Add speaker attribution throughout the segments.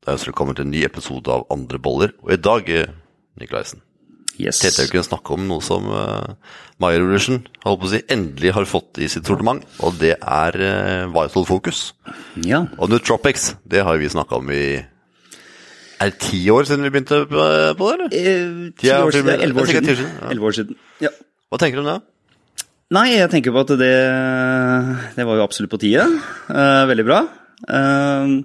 Speaker 1: Da ønsker velkommen til en ny episode av Andre boller. Og i dag, eh, Nikolaisen,
Speaker 2: Yes.
Speaker 1: tenkte jeg kunne snakke om noe som uh, å si, endelig har fått i sitt sortiment, og det er uh, Vital Focus.
Speaker 2: Ja.
Speaker 1: Og Nootropics, det har vi snakka om i Er det ti år siden vi begynte på, det, eller?
Speaker 2: Eh, ti år siden.
Speaker 1: det er
Speaker 2: Elleve år
Speaker 1: år siden, ja.
Speaker 2: År siden. Ja.
Speaker 1: Hva tenker du om det?
Speaker 2: Nei, jeg tenker på at det, det var jo absolutt på tide. Uh, veldig bra. Eh,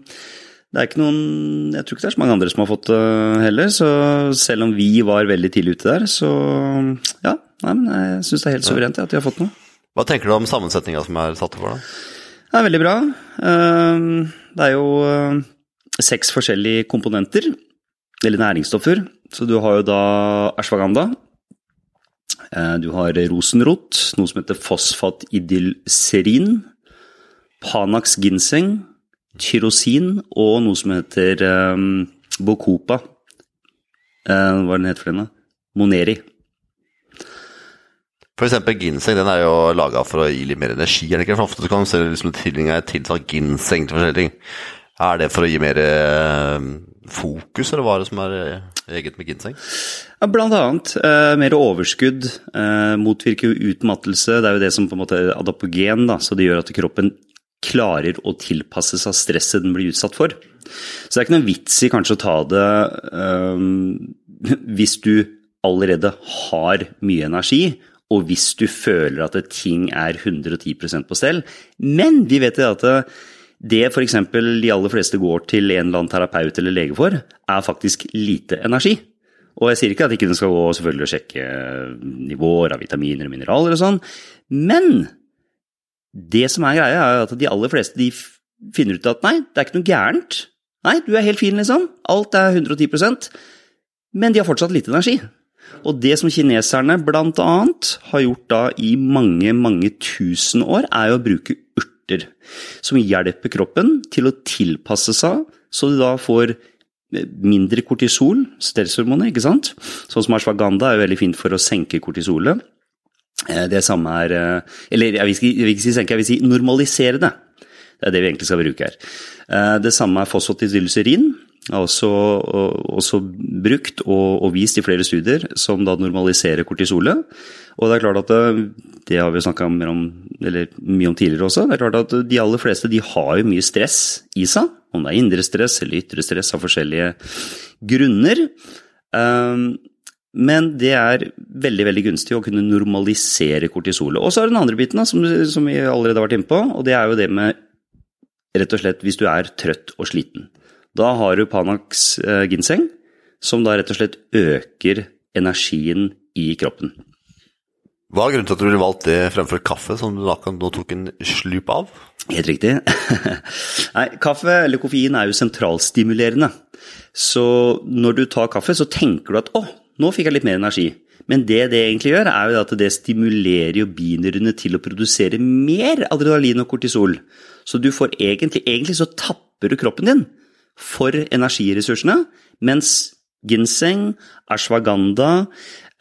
Speaker 2: det er ikke noen Jeg tror ikke det er så mange andre som har fått det heller, så selv om vi var veldig tidlig ute der, så ja. Nei, men jeg syns det er helt suverent ja, at de har fått noe.
Speaker 1: Hva tenker du om sammensetninga som er satt opp for? da?
Speaker 2: Det er veldig bra. Eh, Det er jo eh, seks forskjellige komponenter, eller næringsstoffer. Så du har jo da ashwagandha. Eh, Du har rosenrot, noe som heter fosfatidylserin. Panax ginseng, tyrosin og noe som heter um, bocopa. Uh, hva er den heter for den, da? Moneri.
Speaker 1: For eksempel ginseng, den er jo laga for å gi litt mer energi, er det ikke? For ofte så kan du se liksom tilhenger tilsatt ginseng til forskjellige ting. Er det for å gi mer eh, fokus, eller hva er det som er eh, eget med ginseng?
Speaker 2: Ja, blant annet. Eh, mer overskudd. Eh, motvirker utmattelse. Det er jo det som på en måte er adapogen, da, så det gjør at kroppen klarer å tilpasse seg stresset den blir utsatt for. Så det er ikke noen vits i kanskje å ta det um, hvis du allerede har mye energi, og hvis du føler at ting er 110% på stell. Men vi vet jo at det, det f.eks. de aller fleste går til en eller annen terapeut eller lege for, er faktisk lite energi. Og jeg sier ikke at ikke den skal gå selvfølgelig og sjekke nivåer av vitaminer og mineraler og sånn, men det som er greia, er at de aller fleste de finner ut at nei, det er ikke noe gærent. Nei, du er helt fin, liksom. Alt er 110% men de har fortsatt lite energi. Og det som kineserne blant annet har gjort da i mange, mange tusen år, er jo å bruke urter. Som hjelper kroppen til å tilpasse seg, så du da får mindre kortisol, stresshormonet, ikke sant? Sånn som ashwagandha er jo veldig fint for å senke kortisolet. Eh, Det samme er eh, Eller jeg vil ikke, jeg vil ikke si senke, jeg vil si normalisere det. Det er det vi egentlig skal bruke her. Eh, Det samme er fosfatidylserin. Er også, også brukt og, og vist i flere studier som da normaliserer kortisolet. Og det er klart at det, det har vi snakka mye om tidligere også. Det er klart at de aller fleste de har jo mye stress i seg. Om det er indre stress eller ytre stress av forskjellige grunner. Um, men det er veldig veldig gunstig å kunne normalisere kortisolet. Og så er det den andre biten da, som, som vi allerede har vært inne på, og det er jo det med rett og slett hvis du er trøtt og sliten. Da har du Panax eh, ginseng, som da rett og slett øker energien i kroppen.
Speaker 1: Hva er grunnen til at du ville valgt det fremfor kaffe, som du da kan- nå tok en slup av?
Speaker 2: Helt riktig. Nei, kaffe eller koffein er jo sentralstimulerende. Så når du tar kaffe, så tenker du at 'å, nå fikk jeg litt mer energi'. Men det det egentlig gjør, er jo at det stimulerer jo binyrene til å produsere mer adrenalin og kortisol. Så du får egentlig Egentlig så tapper du kroppen din for energiressursene, mens ginseng, ashwagandha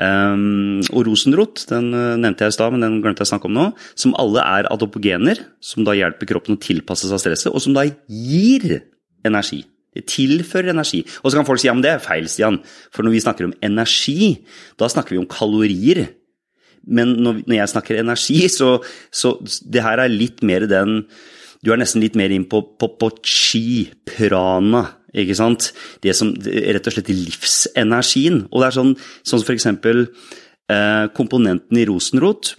Speaker 2: um, og rosenrot, den uh, nevnte jeg i stad, men den glemte jeg å snakke om nå, som alle er adopogener, som da hjelper kroppen å tilpasse seg stresset, og som da gir energi. Det tilfører energi. Og så kan folk si ja, men det er feil, Stian. For når vi snakker om energi, da snakker vi om kalorier. Men når, jeg snakker energi, så, så det her er litt mer den Du er nesten litt mer inn på, på, på chi, prana, ikke sant? Det som rett og slett livsenergien. Og det er sånn, sånn som for eksempel eh, komponenten i rosenrot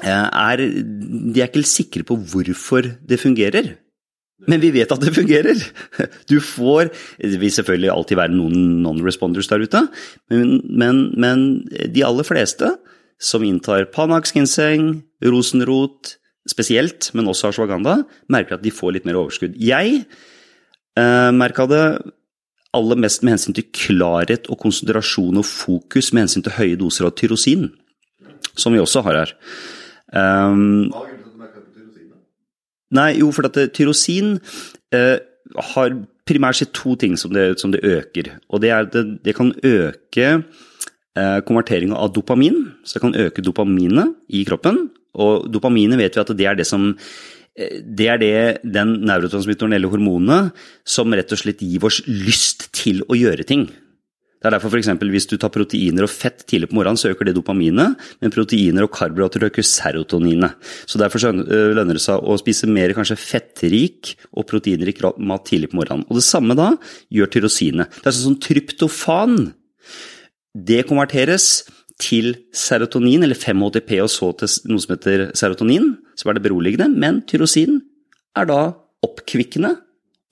Speaker 2: eh, er De er ikke sikre på hvorfor det fungerer. Men vi vet at det fungerer. Du får Det vil selvfølgelig alltid være noen non-responders der ute, men, men, men de aller fleste som inntar Panax ginseng, rosenrot spesielt, men også ashwagandha, merker at de får litt mer overskudd. Jeg eh, merka det aller mest med hensyn til klarhet og konsentrasjon og fokus med hensyn til høye doser av tyrosin, som vi også har her. Um, Nei, jo, for at tyrosin eh, har primært sett to ting som det, som det øker. Og det er at det, det kan øke eh, konverteringa av dopamin. Så det kan øke dopaminet i kroppen. Og dopaminet vet vi at det er det som det er det, den neurotransmittoren eller hormonet som rett og slett gir oss lyst til å gjøre ting. Det er derfor f.eks. hvis du tar proteiner og fett tidlig på morgenen, så øker det dopaminet, men proteiner og karbohydrater øker serotoninet. Så derfor lønner det seg å spise mer kanskje fettrik og proteinrik mat tidlig på morgenen. Og det samme da gjør tyrosinet. Det er sånn som tryptofan. Det konverteres til serotonin, eller 5-HTP, og så til noe som heter serotonin, som er det beroligende, men tyrosin er da oppkvikkende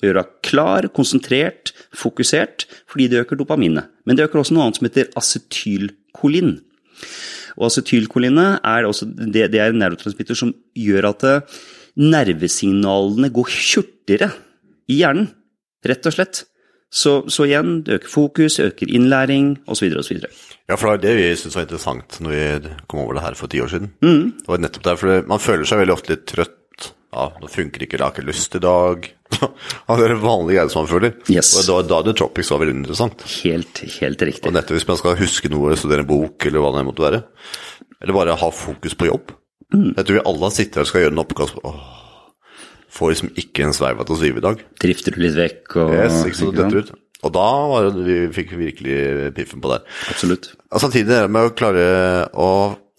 Speaker 2: gjør deg klar, konsentrert, fokusert, fordi det øker dopaminet. Men det øker også noe annet som heter acetylkolin. Og acetylkolinet er, også, det, det er en neurotransmitter som gjør at eh, nervesignalene går hurtigere i hjernen, rett og slett. Så, så igjen, det øker fokus, øker innlæring osv. osv.
Speaker 1: Ja, for det er det vi syntes var interessant når vi kom over det her for ti år siden. Mm. Det var nettopp derfor Man føler seg veldig ofte litt trøtt. Ja, nå funker ikke, jeg har ikke lyst i dag. det er vanlige greier som man føler.
Speaker 2: Yes.
Speaker 1: Og da, da The Tropics var veldig interessant.
Speaker 2: Helt, helt riktig.
Speaker 1: Og nettopp hvis man skal huske noe, studere en bok, eller hva det måtte være. Eller bare ha fokus på jobb. Mm. Jeg tror vi alle sitter her og skal gjøre en oppgave Åh, Får liksom ikke en sveiv til å svive i dag.
Speaker 2: Drifter du litt vekk og
Speaker 1: Yes, ikke så detter ut. Og da var det, vi fikk virkelig piffen på det.
Speaker 2: Absolutt.
Speaker 1: Og samtidig det med å klare å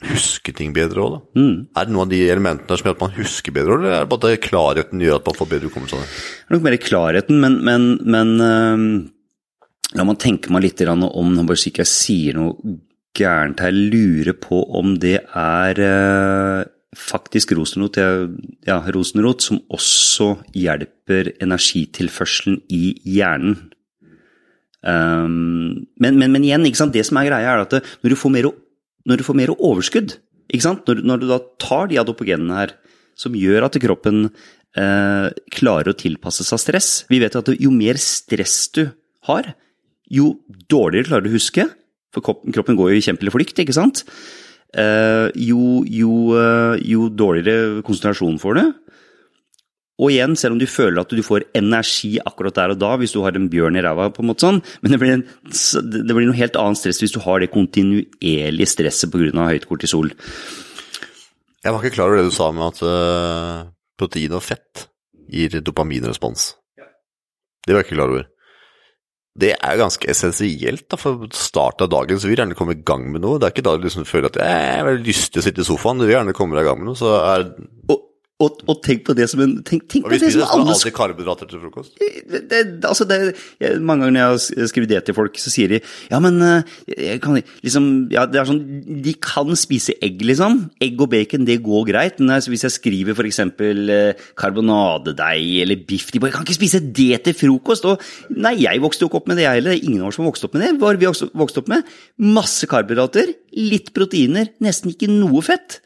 Speaker 1: huske ting bedre òg, da. Mm. Er det noen av de elementene som gjør at man husker bedre, eller er det bare at klarheten gjør at man får bedre hukommelse?
Speaker 2: Det er nok mer klarheten, men, men, men uh, la meg tenke meg litt om bare så ikke jeg sier noe gærent her, lurer på om det er uh, faktisk rosenrot, ja, rosenrot som også hjelper energitilførselen i hjernen. Um, men, men, men, igjen, det som er greia, er at når du får mer når du får mer overskudd, når, når, du da tar de adopogenene her, som gjør at kroppen eh, klarer å tilpasse seg stress Vi vet at jo mer stress du har, jo dårligere klarer du å huske. For kroppen går jo i kjempelig flykt, ikke sant? Eh, jo, jo, eh, jo dårligere konsentrasjon får du, og igjen, selv om du føler at du får energi akkurat der og da, hvis du har en bjørn i ræva, på en måte sånn, men det blir, en, det blir noe helt annet stress hvis du har det kontinuerlige stresset pga. høyt kortisol.
Speaker 1: Jeg var ikke klar over det du sa med at uh, protein og fett gir dopaminrespons. Det var jeg ikke klar over. Det er ganske essensielt da, for start av dagen, så vil du gjerne komme i gang med noe. Det er ikke da du liksom føler at jeg har lyst til å sitte i sofaen, du vil gjerne komme deg i gang med noe. så er...
Speaker 2: Og og, og, tenk på det som en tenk, tenk
Speaker 1: Og vi spiser nesten alltid karbohydrater til frokost.
Speaker 2: Det, det, altså det, jeg, mange ganger når jeg har skrevet det til folk, så sier de ja, men eh, kan, liksom, ja, det er sånn, De kan spise egg, liksom. Egg og bacon, det går greit. Men altså, hvis jeg skriver f.eks. Eh, karbonadedeig eller biff De bare kan ikke spise det til frokost! Og nei, jeg vokste jo ikke opp med det, jeg heller. Ingen av oss som vokste opp med det. Hva har vi vokst opp med? Masse karbohydrater, litt proteiner, nesten ikke noe fett.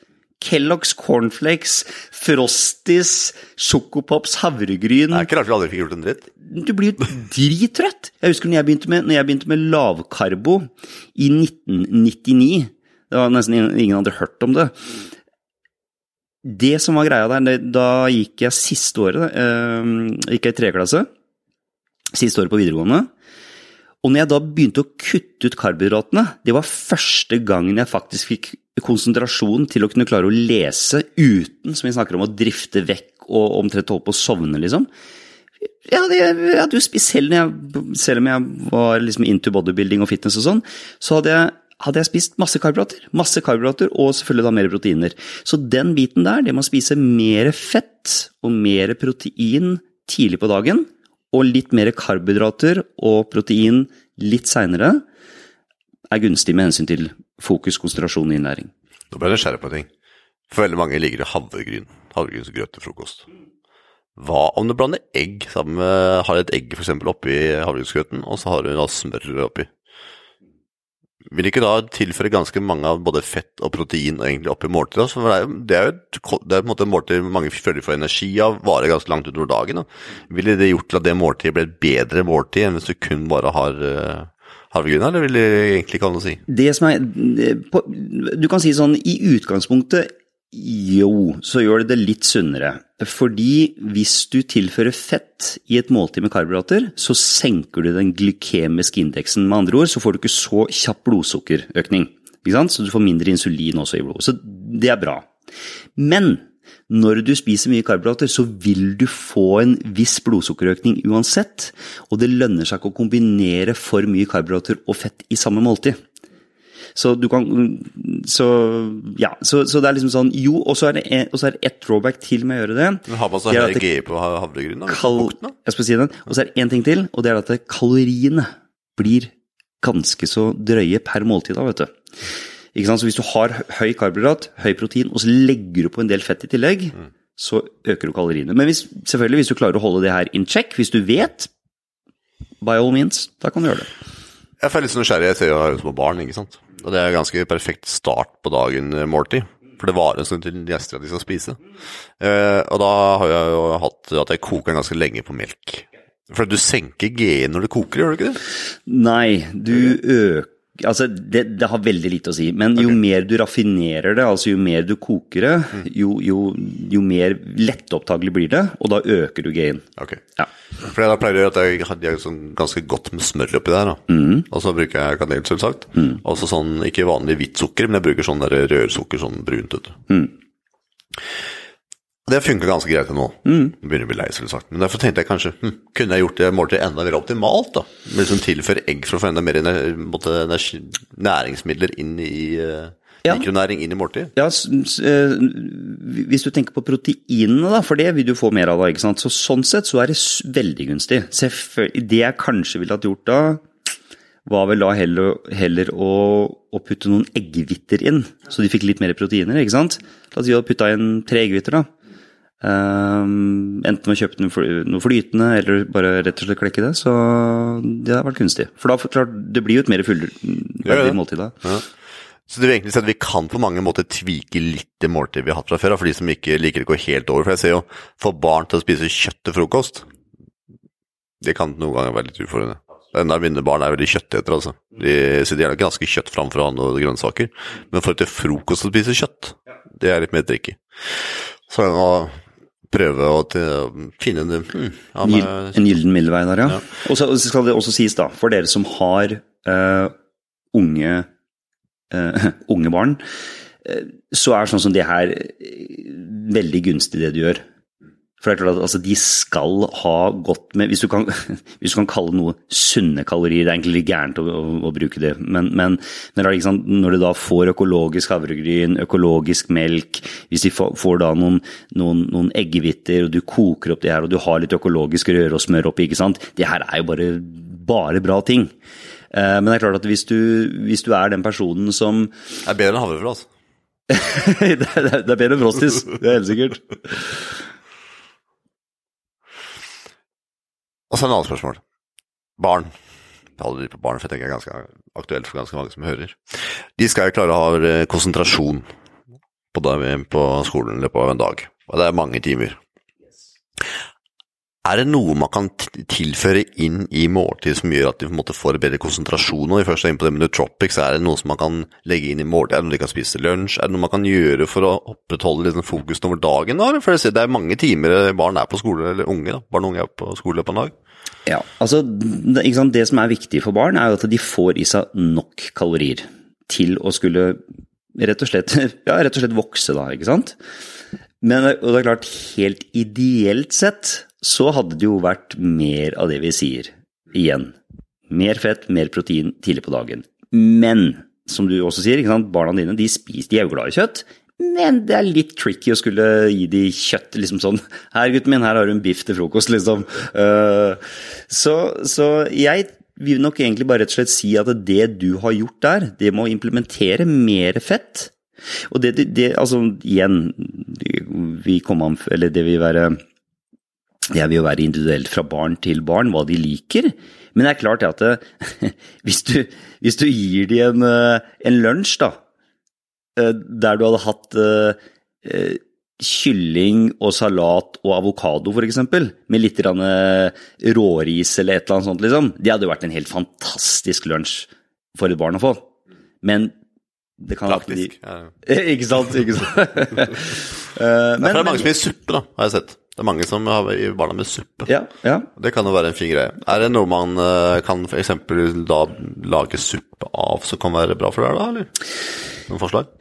Speaker 2: Kellogg's cornflakes, Frosties, Sjokopops, havregryn
Speaker 1: Det er ikke rart vi aldri fikk gjort en dritt.
Speaker 2: Du blir jo drittrøtt. Jeg husker når jeg begynte med, jeg begynte med lavkarbo i 1999. Det var nesten ingen hadde hørt om det. Det som var greia der, da gikk jeg siste året, øh, gikk jeg i tredje klasse. Siste året på videregående. Og når jeg da begynte å kutte ut karbohydratene, det var første gangen jeg faktisk fikk konsentrasjon til å kunne klare å lese uten, som vi snakker om, å drifte vekk og omtrent holde på å sovne, liksom. Ja, det, jeg hadde jo spist, selv, jeg, selv om jeg var liksom into bodybuilding og fitness og sånn, så hadde jeg hadde jeg spist masse karbohydrater, masse karbohydrater og selvfølgelig da mer proteiner. Så den biten der, det med å spise mer fett og mer protein tidlig på dagen, og litt mer karbohydrater og protein litt seinere, er gunstig med hensyn til fokus, konsentrasjon og innlæring.
Speaker 1: Nå ble jeg nysgjerrig på en ting. For veldig mange liker det havregryn. Havregrynsgrøt til frokost. Hva om du blander egg sammen med Har et egg f.eks. oppi havregrynsgrøten, og så har du da smør oppi? Vil ikke da tilføre ganske mange av både fett og protein egentlig oppi måltidet? Det er, det er jo et, det er på en måte en måltid mange føler for energi av, varer ganske langt utover dagen. Da. Ville det gjort til at det måltidet ble et bedre måltid enn hvis du kun bare har uh, havregryn, eller vil det egentlig ikke ha noe å si?
Speaker 2: Det som er, du kan si sånn, i utgangspunktet jo, så gjør det det litt sunnere. Fordi hvis du tilfører fett i et måltid med karbohydrater, så senker du den glykemiske indeksen. Med andre ord så får du ikke så kjapp blodsukkerøkning. Så du får mindre insulin også i blodet. Så det er bra. Men Når du spiser mye karbohydrater, så vil du få en viss blodsukkerøkning uansett. Og det lønner seg ikke å kombinere for mye karbohydrater og fett i samme måltid. Så du kan Så ja, så, så det er liksom sånn Jo, og så er det er det ett drawback til med å gjøre det.
Speaker 1: Men har man så
Speaker 2: Det
Speaker 1: høy
Speaker 2: at
Speaker 1: GI på ha- havregryn? da?
Speaker 2: Kal
Speaker 1: Bukten, da?
Speaker 2: jeg skal si den. Og så er det én ting til, og det er at kaloriene blir ganske så drøye per måltid da, vet du. Ikke sant? Så hvis du har høy karbohydrat, høy protein, og så legger du på en del fett i tillegg, så øker du kaloriene. Men hvis, selvfølgelig, hvis du klarer å holde det her in check, hvis du vet, by all means, da kan du gjøre det.
Speaker 1: Jeg får litt sånn nysgjerrig. Jeg ser jo har små barn, ikke sant. Og det er ganske perfekt start på dagen, eh, måltid. For det varer en stund til gjester at de skal spise. Eh, og da har jeg jo hatt at jeg koker den ganske lenge på melk. For du senker G-en når du koker, gjør du ikke det?
Speaker 2: Nei, du øker Altså, det, det har veldig lite å si. Men jo mer du raffinerer det, altså jo mer du koker det, jo, jo, jo mer lettopptakelig blir det, og da øker du gain.
Speaker 1: Ok.
Speaker 2: Ja.
Speaker 1: For da pleier jeg at jeg har sånn ganske godt med smør oppi der. da. Og så bruker jeg kanel, selvsagt. Og så sånn, ikke vanlig hvitt sukker, men jeg bruker sånn rørsukker, sånn brunt. vet du. Det funker ganske greit til nå. Mm. begynner å bli lei, selvsagt. Men derfor tenkte jeg kanskje hm, kunne jeg gjort det måltidet enda mer optimalt. da. Med liksom Tilføre egg for å få enda mer ener- energi- næringsmidler inn i uh,
Speaker 2: Ja.
Speaker 1: mikronæring inn i måltid?
Speaker 2: Ja, eh, hvis du tenker på proteinene, da, for det vil du få mer av da, ikke sant. Så sånn sett så er det veldig gunstig. Det jeg kanskje ville hatt gjort da, var vel da heller, heller å, å putte noen eggehviter inn, så de fikk litt mer proteiner, ikke sant. La oss si du putta inn tre eggehviter, da. Ehm, enten å kjøpe noe flytende, eller bare rett og slett klekke det. Så det har vært kunstig. For da, klart, det blir jo et mer fullverdig måltid da.
Speaker 1: Ja. Så det vil egentlig si at vi kan på mange måter tvike litt det måltidet vi har hatt fra før, for de som ikke liker det gå helt over. For jeg ser jo, få barn til å spise kjøtt til frokost, det kan noen ganger være litt utfordrende. Enda mine barn er veldig kjøttetere, altså. De sitter gjerne ganske kjøtt framfor andre grønnsaker. Men for til frokost å spise kjøtt, det er litt mer tricky. Så prøve å finne en hmm, ja, med,
Speaker 2: En gyllen middelvei der, ja.
Speaker 1: Ja.
Speaker 2: Og så skal det også sies, da, for dere som har uh, unge, uh, unge barn, uh, så er sånn som det her veldig gunstig det du gjør. For det er klart at altså, de skal ha godt med hvis du, kan, hvis du kan kalle noe sunne kalorier, det er egentlig litt gærent å, å, å bruke det, men, men ikke når du da får økologisk havregryn, økologisk melk, hvis de får, får da noen, noen, noen eggehviter, og du koker opp det her, og du har litt økologisk røre og smør oppi, ikke sant, det her er jo bare, bare bra ting. Eh, Men det er klart at hvis du, hvis du er den personen som
Speaker 1: Det er bedre enn havrefrø, altså.
Speaker 2: det, er, det er bedre enn Frostis, det er helt sikkert.
Speaker 1: Og så en annen spørsmål. Barn. Jeg holder litt på barn, for jeg tenker det er ganske aktuelt for ganske mange som hører. De skal jo klare å ha eh, konsentrasjon på, dag- på skolen i løpet av en dag. Og det er mange timer. Er det noe man kan tilføre inn i måltid som gjør at de på en måte får bedre konsentrasjon? Vi først er inne på det med nootropics, er det noe som man kan legge inn i måltid? Er det noe de kan spise lunsj? Er det noe man kan gjøre for å opprettholde liksom fokusen over dagen? Da? For det er mange timer barn er på skole, eller unge, da. barn og unge er på skole på en dag.
Speaker 2: Ja, altså det, som er viktig for barn, er jo at de får i seg nok kalorier til å skulle rett og slett, ja, rett og slett vokse, da, ikke sant? Men det er klart, helt ideelt sett så hadde det jo vært mer av det vi sier. Igjen. Mer fett, mer protein tidlig på dagen. Men, som du også sier, barna dine de spiser, de er jo glad i kjøtt. Men det er litt tricky å skulle gi de kjøtt, liksom sånn Her, gutten min, her har du en biff til frokost, liksom. Eh, så, så jeg vil nok egentlig bare rett og slett si at det du har gjort der, det må implementere mer fett. Og det, det, altså igjen, vi kommer an, eller det vil være det vil jo være individuelt fra barn til barn hva de liker. Men det er klart at det, hvis, du, hvis du gir de en, eh, en lunsj, da, der du hadde hatt eh, eh, kylling og salat og avokado, f.eks., med litt eh, råris eller et eller annet sånt, liksom, det hadde jo vært en helt fantastisk lunsj for et barn å få. Men det kan
Speaker 1: Praktisk. Ja.
Speaker 2: Ikke sant? Ikke sant? Eh,
Speaker 1: Men, det er mange som gir suppe, da, har jeg sett. Det er mange som har barna med suppe.
Speaker 2: ja, ja.
Speaker 1: Det kan jo være en fin greie. Er det noe man eh, kan f.eks. da lage suppe av som kan være bra for deg, da, eller? Noen forslag?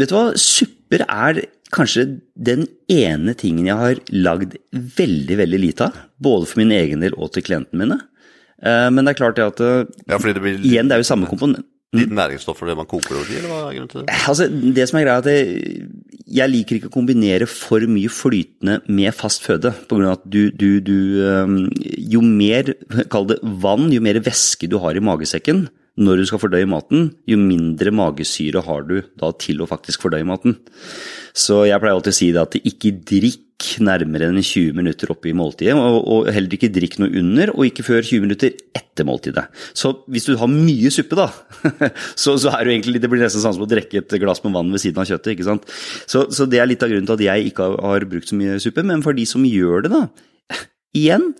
Speaker 2: Vet du hva, suppe supper er kanskje den ene tingen jeg har lagd veldig, veldig lite av. Både for min egen del og til klientene mine. Eh, Men det er klart det at eh,
Speaker 1: Ja, det blir
Speaker 2: Igjen, det er jo samme komponent.
Speaker 1: Litt næringsstoff for det man koker over tid, eller hva er grunnen til det?
Speaker 2: Altså, det som er greia er at jeg, jeg liker ikke å kombinere for mye flytende med fast føde. På grunn av at du, du, du Jo mer, kall det vann, jo mer væske du har i magesekken når du skal fordøye maten, jo mindre magesyre har du da til å faktisk fordøye maten. Så jeg pleier alltid å si det at ikke drikk nærmere enn 20 minutter oppe i måltidet, og, heller ikke drikk noe under, og ikke før 20 minutter etter måltidet. Så hvis du har mye suppe, da, så, så er det egentlig det blir nesten sånn som å drikke et glass med vann ved siden av kjøttet. ikke sant? Så, så det er litt av grunnen til at jeg ikke har, har brukt så mye suppe, men for de som gjør det, da, igjen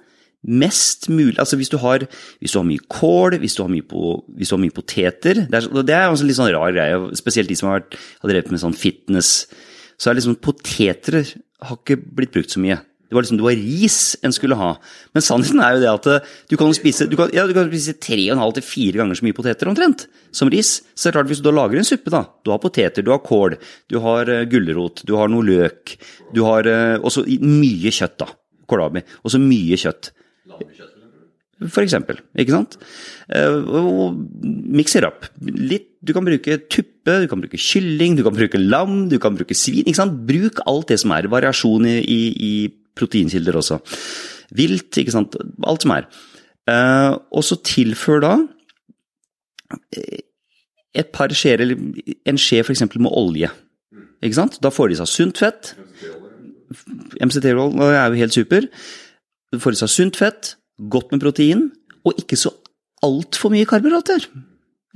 Speaker 2: Mest mulig Altså hvis du har, hvis du har mye kål, hvis du har mye, på, du har mye poteter Det er, det er også litt sånn rar greie, spesielt de som har, har drevet med sånn fitness. Så er liksom poteter har ikke blitt brukt så mye. Det var liksom det var ris en skulle ha. Men sannheten er jo det at eh, du kan spise du kan, ja, du kan spise tre og en halv til fire ganger så mye poteter omtrent som ris. Så det er klart hvis du da lager en suppe, da. Du har poteter, du har kål, du har uh, gulrot, du har noe løk. Du har uh, også mye kjøtt, da. Kålrabi. Og så mye kjøtt. For eksempel, ikke sant? Eh, og it up. Litt, du kan bruke tuppe, du kan bruke kylling, du kan bruke lam, du kan bruke svin. ikke sant? Bruk alt det som er. Variasjon i, i, i proteinkilder også. Vilt, ikke sant. Alt som er. Eh, og så tilfør da eh, et par skjeer, eller en skje f.eks. med olje. Ikke sant? Da får de seg sunt fett. MCT-olje er jo helt super. Du får i seg sunt fett, godt med protein, og ikke så altfor mye karbohydrater.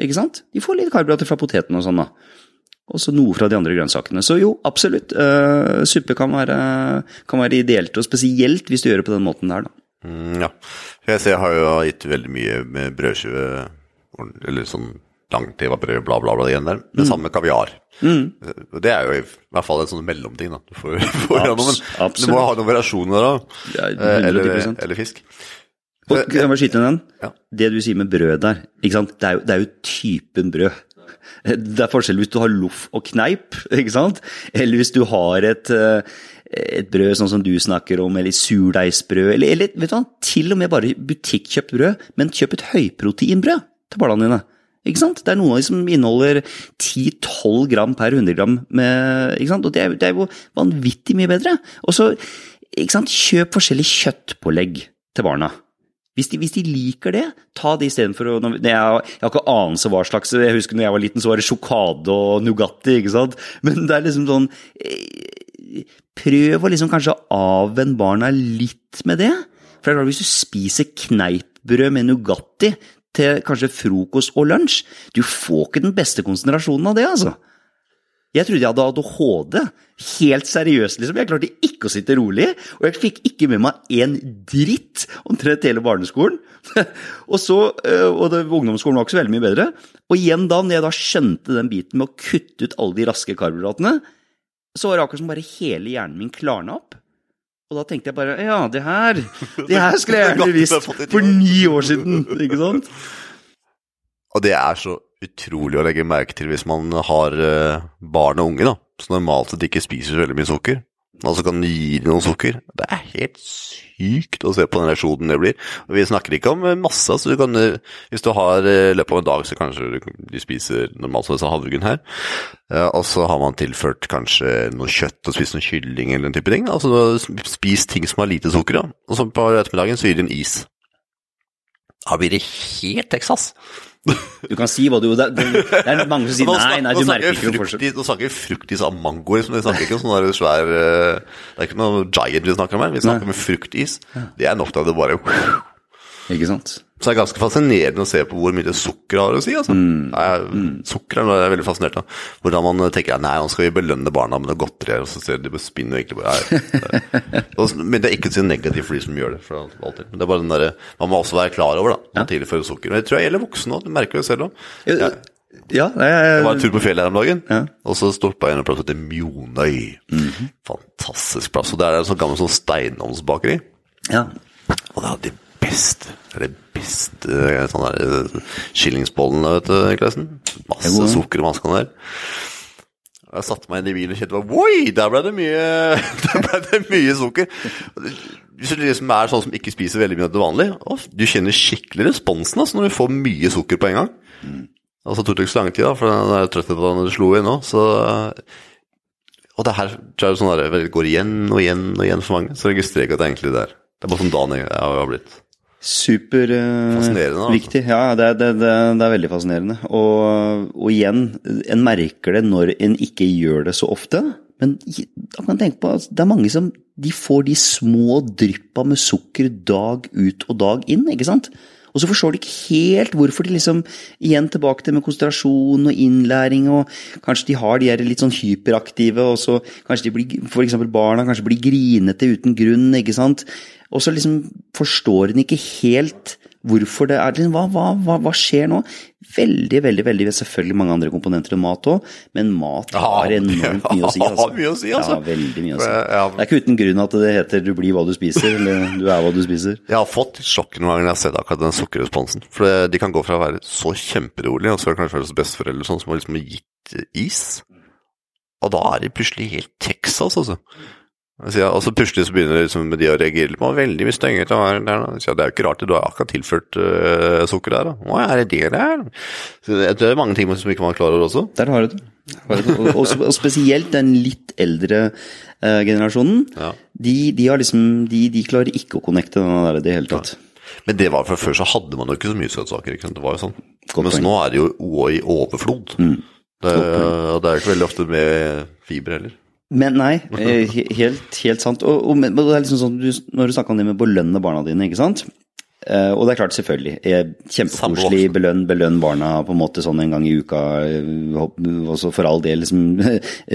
Speaker 2: Ikke sant? De får litt karbohydrater fra poteten og sånn, da. Og så noe fra de andre grønnsakene. Så jo, absolutt. Uh, suppe kan være, kan være ideelt, og spesielt hvis du gjør det på den måten der, da.
Speaker 1: Mm, ja. Jeg ser jeg har jo gitt veldig mye med brødskive, eller sånn langtivabrød, bla, bla, bla, igjen der.
Speaker 2: Mm.
Speaker 1: Det samme med kaviar. Og Det er jo i hvert fall en sånn mellomting, da. Du får, får Abs, noe, men du må ha noen variasjoner da.
Speaker 2: Ja,
Speaker 1: Eh, Eller, eller fisk.
Speaker 2: Og, jeg må skyte inn den?
Speaker 1: Ja.
Speaker 2: Det du sier med brød der, ikke sant? Det, er jo, det er jo typen brød. Det er forskjell hvis du har loff og kneip, ikke sant? Eller hvis du har et, eh, et brød sånn som du snakker om, eller surdeigsbrød, eller, eller vet du hva, til og med bare butikkjøpt brød, men kjøp et høyproteinbrød til barna dine. Ikke sant? Det er noen av de som inneholder 10-12 gram per 100 gram, med, ikke sant? og det er, det er jo vanvittig mye bedre. Og så, ikke sant, kjøp forskjellig kjøttpålegg til barna. Hvis de, hvis de liker det, ta det istedenfor å Jeg har ikke anelse hva slags Jeg husker når jeg var liten, så var det sjokade og Nugatti, ikke sant. Men det er liksom sånn eh, Prøv å liksom kanskje avvenne barna litt med det. For det er klart, hvis du spiser kneippbrød med Nugatti til kanskje frokost og lunsj, du får ikke den beste konsentrasjonen av det, altså. Jeg trodde jeg hadde ADHD. Helt seriøst, liksom. Jeg klarte ikke å sitte rolig. Og jeg fikk ikke med meg en dritt omtrent hele barneskolen. og så, øh, og det, ungdomsskolen var ikke så veldig mye bedre. Og igjen da, når jeg da skjønte den biten med å kutte ut alle de raske karbohydratene, så var det akkurat som bare hele hjernen min klarna opp. Og da tenkte jeg bare ja, det her, det her skulle jeg gjerne visst for ni år siden, ikke sant?
Speaker 1: Og det er så utrolig å legge merke til hvis man har eh, barn og unge, da, som normalt sett ikke spiser så veldig mye sukker. Altså kan gi dem noe sukker. Det er helt sykt å se på den reaksjonen det blir. Og vi snakker ikke om eh, masse. så du kan, eh, Hvis du har løpet av en dag, så kanskje du spiser normalt sett havregryn her, og så har man tilført kanskje noe kjøtt og spist noe kylling eller den type ting. Altså spis ting som har lite sukker, da. Og så på ettermiddagen så gir de en is. Da blir det helt Texas.
Speaker 2: Du kan si hva du Det, det, er mange som sier nei, nei, du merker ikke noe forskjell.
Speaker 1: Nå snakker vi fruktis av mangoer, som vi snakker ikke om sånn svær eh, Det er ikke noe giant vi snakker om her, vi snakker om fruktis. Det er nok til at det bare
Speaker 2: Ikke sant?
Speaker 1: Så det er ganske fascinerende å se på hvor mye sukker har å si, altså.
Speaker 2: Mm.
Speaker 1: Jeg, sukker er noe jeg er veldig fascinert av. Hvordan man tenker nei, nå skal vi belønne barna med noe godteri og så ser de på spinn og egentlig bare nei. Men det er ikke så negativt for de som gjør det, for alt- Men det er bare den der, Man må også være klar over, da, man tilfører sukker. Men det tror jeg gjelder voksne òg, du merker det selv òg.
Speaker 2: Ja, ja
Speaker 1: jeg, var
Speaker 2: jeg,
Speaker 1: en tur på fjellet her om dagen,
Speaker 2: Ja.
Speaker 1: og så stoppa jeg en plass som heter Mjonøy. Fantastisk plass. Og der er det en sånn gammel sånn steinovnsbakeri.
Speaker 2: ja.
Speaker 1: Og det er de beste Det er de beste eh, der, eh, skillingsbollene, vet du, Klausen. Masse sukker i maskene der. Jeg satte meg inn i bilen og kjente Oi, der ble det mye, der ble det mye sukker. Hvis du liksom er sånn som ikke spiser veldig mye det vanlige, å, du kjenner skikkelig responsen altså, når du får mye sukker på en gang. Og så tok det ikke så lang tid, da, for den der trøttheten det slo inn. Så Og det her tror jeg sånn der, går igjen og igjen og igjen for mange. Så registrerer jeg ikke at det er egentlig er der. Det er bare sånn dagen jeg har blitt.
Speaker 2: Superviktig.
Speaker 1: Fascinerende, altså.
Speaker 2: ja, det, det, det, det er veldig fascinerende. Og, og igjen, en merker det når en ikke gjør det så ofte. Men da kan tenke på, at det er mange som de får de små dryppa med sukker dag ut og dag inn, ikke sant? Og så forstår de ikke helt hvorfor de liksom Igjen tilbake til med konsentrasjon og innlæring, og kanskje de har de her litt sånn hyperaktive, og så kanskje de blir, for eksempel barna kanskje blir grinete uten grunn, ikke sant? Og så liksom forstår hun ikke helt hvorfor det er liksom, hva, hva, hva, skjer nå? Veldig, veldig, veldig Selvfølgelig mange andre komponenter enn mat òg, men mat har enormt mye å si.
Speaker 1: har mye å si, altså.
Speaker 2: Ja, veldig mye å si. Det er ikke uten grunn at det heter 'du blir hva du spiser', eller 'du er hva du spiser'.
Speaker 1: Jeg har fått sjokk noen ganger når jeg har sett akkurat den sukkerresponsen. For de kan gå fra å være så kjemperolige, og så er det kanskje deres besteforeldre sånn som har liksom gitt is. Og da er de plutselig helt Texas, altså. Og så plutselig så begynner liksom de å reagere litt på veldig mye strengere. til å være der, da. Sier, Det er jo ikke rart, du har akkurat tilført uh, sukker der. da. Å, er det det der? Så det, det er mange ting som ikke man klarer også.
Speaker 2: Der har du det. Og, og, og spesielt den litt eldre uh, generasjonen.
Speaker 1: Ja.
Speaker 2: De, de, har liksom, de, de klarer ikke å connecte den der i det hele tatt.
Speaker 1: Men det var for før så hadde man jo ikke så mye søtsaker. ikke sant? Det var jo sånn.
Speaker 2: Godt
Speaker 1: Mens.
Speaker 2: Mm.
Speaker 1: nå er det jo i overflod. Det, og det er jo ikke veldig ofte med fiber heller.
Speaker 2: Men nei, eh, helt, helt sant. Og, og, men og det er liksom sånn, du, når du snakker om det med å belønne barna dine, ikke sant? Uh, og det er klart, selvfølgelig. eh, Kjempekoselig. Belønn, belønn barna på en måte sånn en gang i uka. Også for all del, liksom.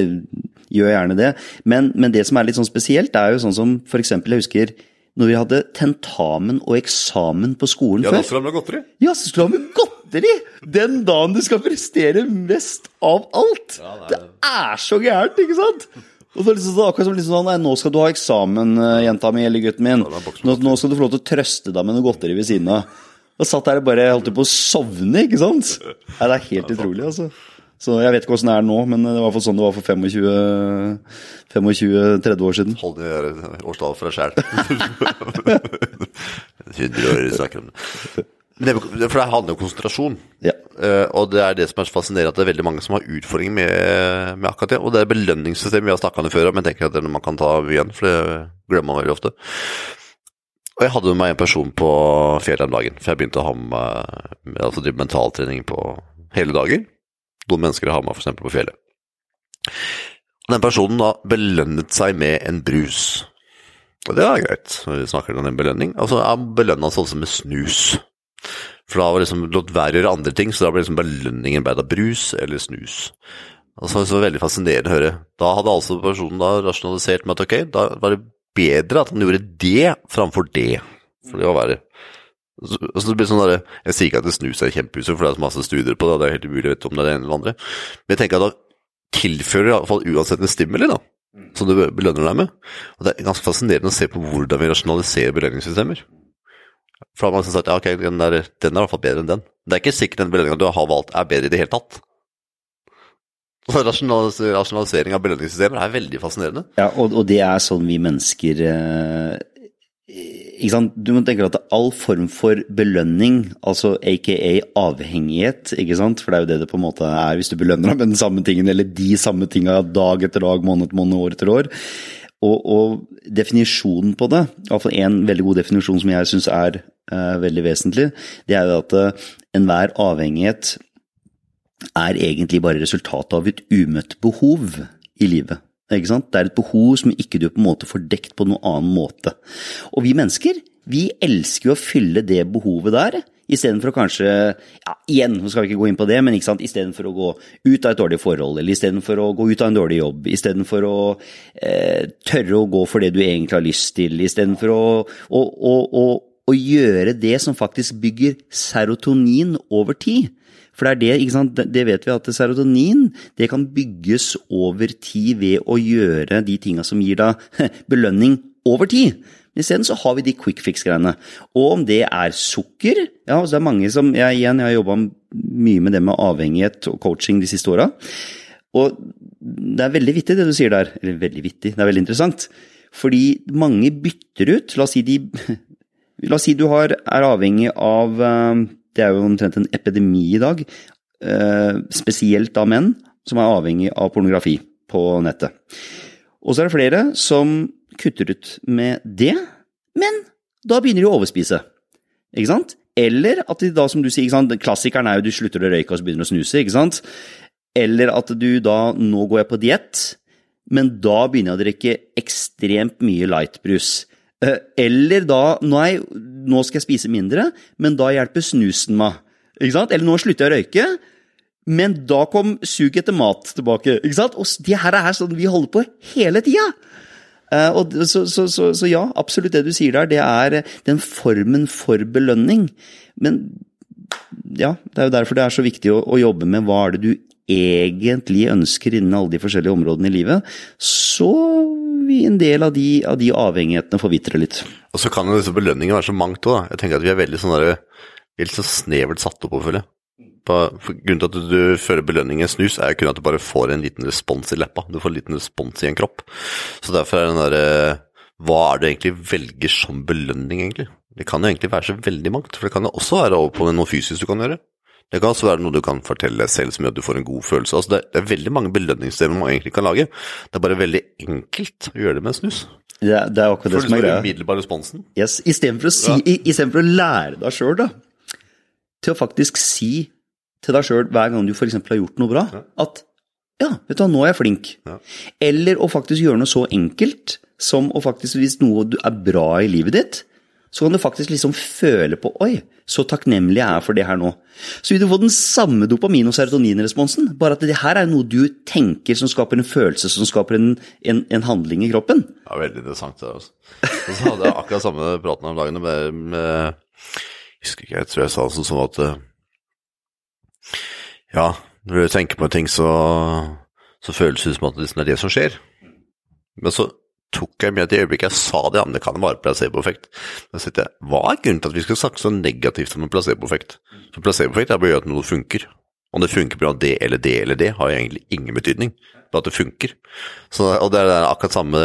Speaker 2: Gjør gjerne det. Men, men det som er litt sånn spesielt, er jo sånn som eksempel, jeg husker når vi hadde tentamen og eksamen på skolen
Speaker 1: Ja, da skulle du ha godteri.
Speaker 2: Ja, så skulle du ha med godteri! Den dagen du skal prestere mest av alt! det, er... så gærent, ikke sant? Og så er det liksom, sånn- akkurat som liksom sånn, nei, Nå skal du ha eksamen, eh, jenta mi eller gutten min.
Speaker 1: det er med
Speaker 2: Nå, nå skal du få lov til å trøste deg med noe godteri ved siden av. Og satt der og bare holdt på å sovne, ikke sant? Nei, det er helt utrolig, altså. Så jeg vet ikke åssen det er nå, men det var i hvert fall sånn det var for 25-30 år siden.
Speaker 1: Hold det årstallet for deg sjæl. 100 år snakker om det. For det handler om konsentrasjon.
Speaker 2: Ja.
Speaker 1: Eh, og det er det som er så fascinerende, at det er veldig mange som har utfordringer med, med akkurat det. Og det er belønningssystemet vi har snakka om det før, men jeg tenker at det er noe man kan ta igjen, for det glemmer man veldig ofte. Og jeg hadde med meg en person på fjellet om dagen, for jeg begynte å ha med altså drive mentaltrening på hele dager. Noen mennesker har Hamar, f.eks. på fjellet. Og den personen da belønnet seg med en brus. Og det er greit, når vi snakker om en belønning. Altså, han belønna seg også med snus. For da var liksom lot være å gjøre andre ting, så da ble liksom belønningen ble av brus eller snus. Og så, så var det veldig fascinerende å høre. Da hadde altså personen da rasjonalisert med at ok, da var det bedre at han gjorde det framfor det. For det var verre. Så, så det blir sånn der, Jeg sier ikke at det snus er kjempehuset, for det er så masse studier på det, og det er helt umulig å vite om det er det ene eller andre. Men jeg tenker at da tilfører det iallfall uansett en stimuli, da. Som du belønner deg med. Og det er ganske fascinerende å se på hvordan vi rasjonaliserer belønningssystemer. For da har man liksom sagt ja, ok, den, der, den er i hvert fall bedre enn den. Det er ikke sikkert den belønninga du har valgt er bedre i det hele tatt. Rasjonalis rasjonalisering av belønningssystemer er veldig fascinerende.
Speaker 2: Ja, og, og det er sånn vi mennesker eh? Du må tenke at all form for belønning, altså aka avhengighet, ikke sant? for det er jo det det på en måte er hvis du belønner deg med den samme tingen, eller de samme tinga dag etter dag, måned etter måned, år etter år. Og, og definisjonen på det, iallfall en veldig god definisjon som jeg syns er eh, veldig vesentlig, det er jo at eh, enhver avhengighet er egentlig bare resultatet av et umøtt behov i livet. Ikke sant? Det er et behov som ikke du på en måte får dekt på noen annen måte. Og vi mennesker, vi elsker jo å fylle det behovet der, istedenfor å kanskje ja, Igjen, nå skal vi ikke gå inn på det, men ikke sant, istedenfor å gå ut av et dårlig forhold, eller istedenfor å gå ut av en dårlig jobb, istedenfor å eh, tørre å gå for det du egentlig har lyst til, istedenfor å, å, å, å, å gjøre det som faktisk bygger serotonin over tid. For det det, det vet vi at serotonin kan bygges over tid ved å gjøre de tinga som gir deg belønning over tid. Men isteden har vi de quick fix-greiene. Og om det er sukker Ja, altså det er mange som Jeg igjen, jeg har jobba mye med det med avhengighet og coaching de siste åra. Og det er veldig vittig det du sier der. Eller veldig vittig, det er veldig interessant. Fordi mange bytter ut. La oss si, de, la oss si du har, er avhengig av eh, Det er jo omtrent en epidemi i dag. eh, Spesielt av menn som er avhengig av pornografi på nettet. Og så er det flere som kutter ut med det, men da begynner de å overspise. Ikke sant? Eller at de da, som du sier, ikke sant? klassikeren er jo du slutter å røyke og så begynner å snuse. ikke sant? Eller at du da Nå går jeg på diett, men da begynner jeg å drikke ekstremt mye lightbrus. Eh, Eller da nå, er nå skal jeg spise mindre, men da hjelper snusen meg. Ikke sant? Eller nå slutter jeg å røyke, men da kom suget etter mat tilbake. ikke sant? Og det her er sånn vi holder på hele tida. Eh, så, så, så, så ja, absolutt det du sier der, det er den formen for belønning. Men ja, det er jo derfor det er så viktig å, å jobbe med hva er det du egentlig ønsker innen alle de forskjellige områdene i livet. Så en del av de, av de avhengighetene forvitre litt.
Speaker 1: Og så kan jo disse belønningene være så mangt òg. Jeg tenker at vi er veldig sånn der, er så snevert satt opp, føler jeg. Grunnen til at du, føler belønning i snus, er jo kun at du bare får en liten respons i leppa. Du får en liten respons i en kropp. Så derfor er den derre Hva er det du egentlig velger som belønning, egentlig? Det kan jo egentlig være så veldig mangt, for det kan jo også være over på noe fysisk du kan gjøre. Det kan også være noe du kan fortelle selv som gjør at du får en god følelse. Altså det, er, det er veldig mange belønningssystemer man egentlig kan lage. Det er bare veldig enkelt å gjøre det med snus.
Speaker 2: Er- det er akkurat det som er greia.
Speaker 1: umiddelbar responsen.
Speaker 2: Yes, Istedenfor å, si, ja. å lære deg sjøl, da, til å faktisk si til deg sjøl hver gang du f.eks. har gjort noe bra, at ja, vet du hva, nå er jeg flink.
Speaker 1: Ja.
Speaker 2: Eller å faktisk gjøre noe så enkelt som å faktisk, hvis noe du er bra i livet ditt, så kan du faktisk liksom føle på Oi, så takknemlig jeg er for det her nå. Så vil du få den samme dopamin- og serotoninresponsen, bare at det her er noe du tenker som skaper en følelse, som skaper en, en, en handling i kroppen.
Speaker 1: Ja, veldig interessant det også. altså. Og så hadde jeg akkurat samme praten om dagen med, med Jeg husker ikke, jeg tror jeg sa det sånn som at eh, Ja, når du tenker på en ting, så, så føles det som at det liksom er det som skjer. Men så tok jeg med at i øyeblikket jeg sa det, men det kan være placeboeffekt. Da sitter jeg, Hva er grunnen til at vi skal snakke så negativt om en placeboeffekt? For placeboeffekt er bare at noe funker. Om det funker pga. det eller det eller det, har egentlig ingen betydning. Bare at det funker. Så, og det er akkurat samme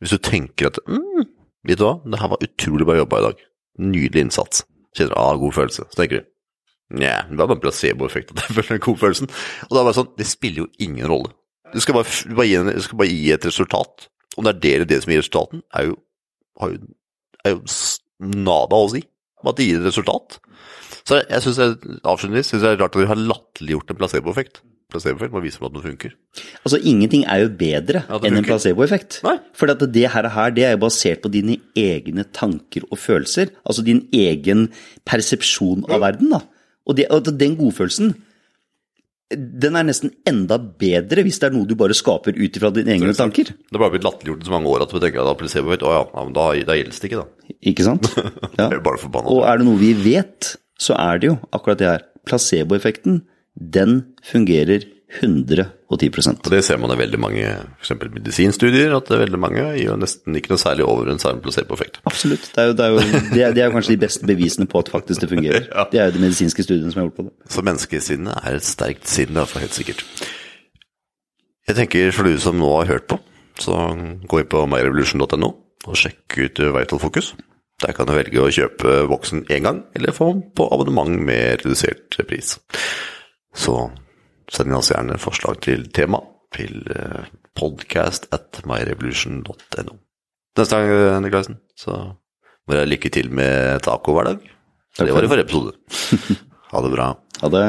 Speaker 1: Hvis du tenker at mm, Vet du hva, det her var utrolig bra jobba i dag. Nydelig innsats. Kjenner du ah, god følelse. Så tenker du Nja, det var bare placeboeffekt at jeg føler den gode følelsen. Og da er det bare sånn, det spiller jo ingen rolle. Du skal bare, du, bare, gi, du skal bare gi et resultat. Om det er det eller det som gir resultaten, er jo, har jo, er jo nada å si. At det gir et resultat. Så jeg synes jeg, avslutningsvis synes jeg det er rart at vi har latterliggjort en placeboeffekt. Placeboeffekt må vise meg at noe funker.
Speaker 2: Altså, ingenting er jo bedre enn en placeboeffekt. For det her, her det er jo basert på dine egne tanker og følelser. Altså din egen persepsjon av verden. da. Og, det, og den godfølelsen, den er nesten enda bedre hvis det er noe du bare skaper ut ifra dine egne tanker.
Speaker 1: Det har bare blitt latterliggjort i så mange år at vi tenker at placeboeffekt, å ja, da, da gjelder det ikke, da.
Speaker 2: Ikke sant? Ja.
Speaker 1: Er bare forbanna.
Speaker 2: Og er det noe vi vet, så er det jo akkurat det her. Placeboeffekten, den fungerer 110
Speaker 1: Og det ser man i veldig mange eksempel medisinstudier, at det er veldig mange gir nesten ikke noe særlig over en særlig placeboeffekt.
Speaker 2: Absolutt. Det er, jo, det, er jo, det, er, det er jo kanskje de beste bevisene på at faktisk det fungerer.
Speaker 1: Ja.
Speaker 2: Det er jo de medisinske studiene som er gjort på det.
Speaker 1: Så menneskesinnet er et sterkt sinn, hvert fall helt sikkert. Jeg tenker for du som nå har hørt på, så gå inn på myrevolution.no og sjekk ut Vital Focus. Der kan du velge å kjøpe voksen én gang, eller få den på abonnement med redusert pris. Så send oss gjerne forslag til tema til eh, podcast at myrevolution.no. Neste gang, eh, Niklaisen, så må jeg lykke til med taco hver dag. Det var i forrige episode. Ha det bra.
Speaker 2: Ha det.